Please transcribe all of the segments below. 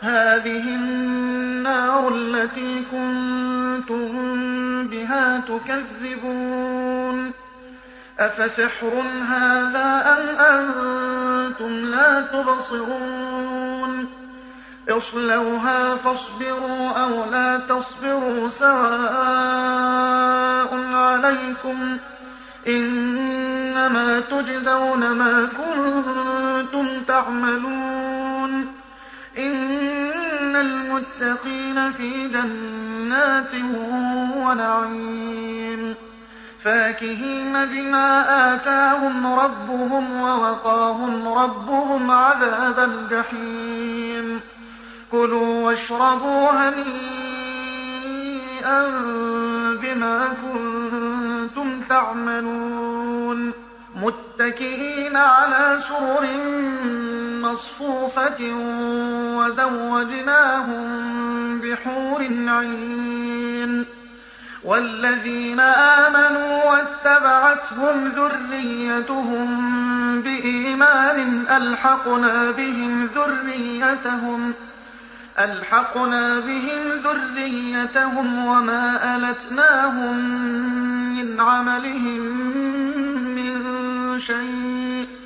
هذه النار التي كنتم بها تكذبون. أفسحر هذا أم أنتم لا تبصرون؟ اصلوها فاصبروا أو لا تصبروا سواء عليكم. إنما تجزون ما كنتم تعملون. إن المتقين في جنات ونعيم. فاكهين بما آتاهم ربهم ووقاهم ربهم عذاب الجحيم. كلوا واشربوا هنيئا بما كنتم تعملون. متكئين على سرر مصفوفة وزوجناهم بحور عين والذين آمنوا واتبعتهم ذريتهم بإيمان ألحقنا بهم ذريتهم ألحقنا بهم ذريتهم وما ألتناهم من عملهم من شيء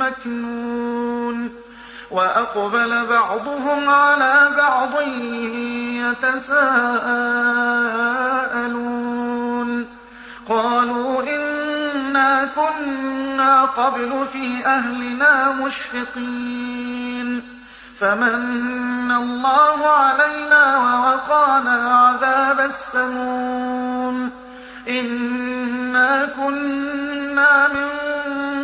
مكنون وأقبل بعضهم على بعض يتساءلون. قالوا إنا كنا قبل في أهلنا مشفقين. فمن الله علينا ووقانا عذاب السموم. إنا كنا من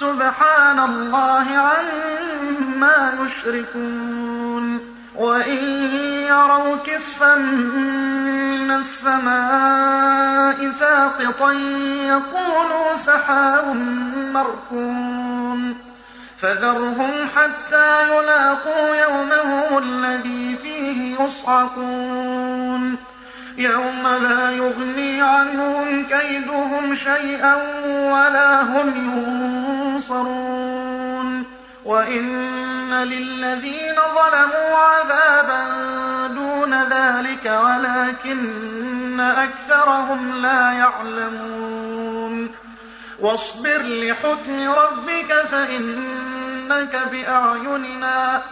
سبحان الله عما يشركون وإن يروا كسفا من السماء ساقطا يقولوا سحاب مركون فذرهم حتى يلاقوا يومهم الذي فيه يصعقون يوم لا يغني عنهم كيدهم شيئا ولا هم ينصرون. وإن للذين ظلموا عذابا دون ذلك ولكن أكثرهم لا يعلمون. واصبر لحكم ربك فإنك بأعيننا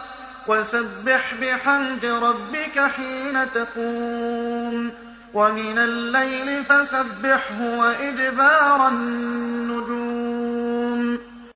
وسبح بحمد ربك حين تقوم. ومن الليل فسبحه وإدبار النجوم.